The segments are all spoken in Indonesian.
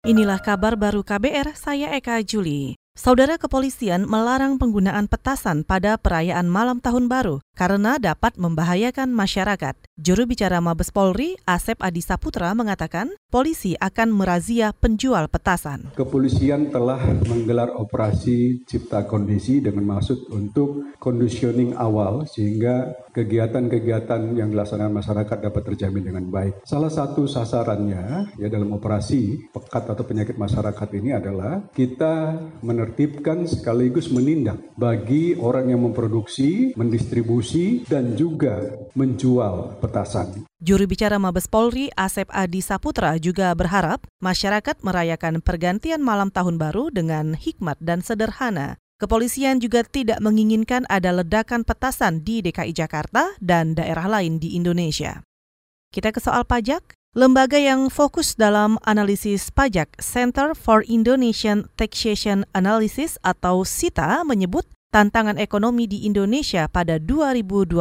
Inilah kabar baru KBR, saya Eka Juli. Saudara kepolisian melarang penggunaan petasan pada perayaan malam tahun baru karena dapat membahayakan masyarakat. Juru bicara Mabes Polri, Asep Adi Saputra mengatakan, polisi akan merazia penjual petasan. Kepolisian telah menggelar operasi cipta kondisi dengan maksud untuk conditioning awal sehingga kegiatan-kegiatan yang dilaksanakan masyarakat dapat terjamin dengan baik. Salah satu sasarannya ya dalam operasi pekat atau penyakit masyarakat ini adalah kita menertibkan sekaligus menindak bagi orang yang memproduksi, mendistribusi, dan juga menjual petasan. Juru bicara Mabes Polri Asep Adi Saputra juga berharap masyarakat merayakan pergantian malam tahun baru dengan hikmat dan sederhana. Kepolisian juga tidak menginginkan ada ledakan petasan di DKI Jakarta dan daerah lain di Indonesia. Kita ke soal pajak. Lembaga yang fokus dalam analisis pajak Center for Indonesian Taxation Analysis atau SITA menyebut tantangan ekonomi di Indonesia pada 2020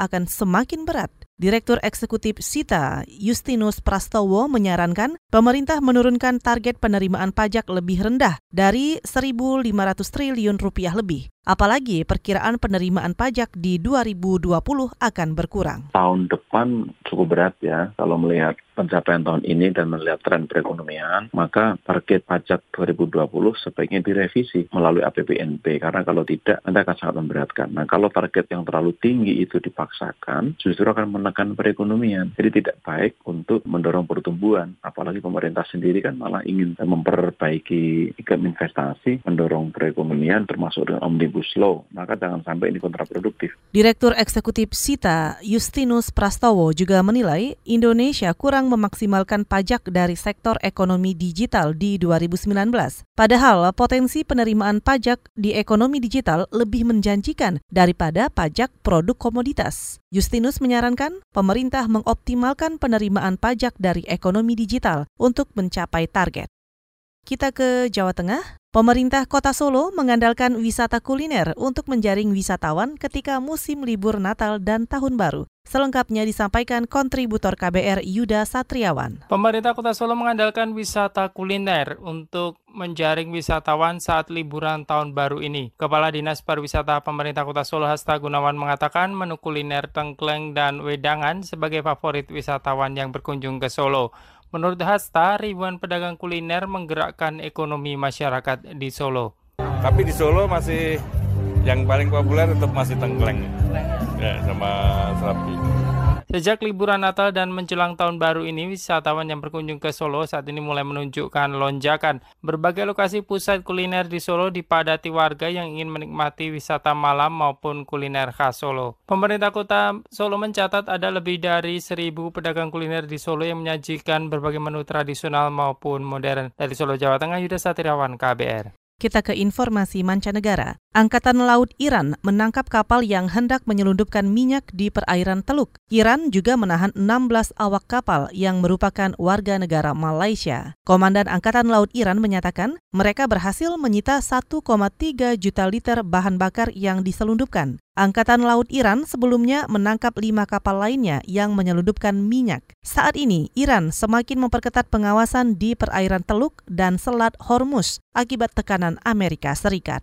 akan semakin berat. Direktur Eksekutif SITA, Justinus Prastowo menyarankan pemerintah menurunkan target penerimaan pajak lebih rendah dari 1.500 triliun rupiah lebih. Apalagi perkiraan penerimaan pajak di 2020 akan berkurang. Tahun depan cukup berat ya kalau melihat pencapaian tahun ini dan melihat tren perekonomian, maka target pajak 2020 sebaiknya direvisi melalui APBNP karena kalau tidak nanti akan sangat memberatkan. Nah kalau target yang terlalu tinggi itu dipaksakan, justru akan menekan perekonomian. Jadi tidak baik untuk mendorong pertumbuhan, apalagi pemerintah sendiri kan malah ingin memperbaiki iklim investasi, mendorong perekonomian termasuk dengan omnibus law, maka jangan sampai ini kontraproduktif. Direktur Eksekutif SITA, Justinus Prastowo juga menilai Indonesia kurang memaksimalkan pajak dari sektor ekonomi digital di 2019. Padahal potensi penerimaan pajak di ekonomi digital lebih menjanjikan daripada pajak produk komoditas. Justinus menyarankan pemerintah mengoptimalkan penerimaan pajak dari ekonomi digital untuk mencapai target. Kita ke Jawa Tengah. Pemerintah Kota Solo mengandalkan wisata kuliner untuk menjaring wisatawan ketika musim libur Natal dan Tahun Baru. Selengkapnya disampaikan kontributor KBR Yuda Satriawan. Pemerintah Kota Solo mengandalkan wisata kuliner untuk menjaring wisatawan saat liburan tahun baru ini. Kepala Dinas Pariwisata Pemerintah Kota Solo Hasta Gunawan mengatakan menu kuliner tengkleng dan wedangan sebagai favorit wisatawan yang berkunjung ke Solo. Menurut Hasta, ribuan pedagang kuliner menggerakkan ekonomi masyarakat di Solo. Tapi di Solo masih yang paling populer tetap masih tengkleng ya, sama serapi. Sejak liburan Natal dan menjelang tahun baru ini, wisatawan yang berkunjung ke Solo saat ini mulai menunjukkan lonjakan. Berbagai lokasi pusat kuliner di Solo dipadati warga yang ingin menikmati wisata malam maupun kuliner khas Solo. Pemerintah kota Solo mencatat ada lebih dari seribu pedagang kuliner di Solo yang menyajikan berbagai menu tradisional maupun modern. Dari Solo, Jawa Tengah, Yuda Satirawan, KBR. Kita ke informasi mancanegara. Angkatan Laut Iran menangkap kapal yang hendak menyelundupkan minyak di perairan Teluk. Iran juga menahan 16 awak kapal yang merupakan warga negara Malaysia. Komandan Angkatan Laut Iran menyatakan mereka berhasil menyita 1,3 juta liter bahan bakar yang diselundupkan. Angkatan Laut Iran sebelumnya menangkap lima kapal lainnya yang menyelundupkan minyak. Saat ini, Iran semakin memperketat pengawasan di perairan Teluk dan Selat Hormuz akibat tekanan Amerika Serikat.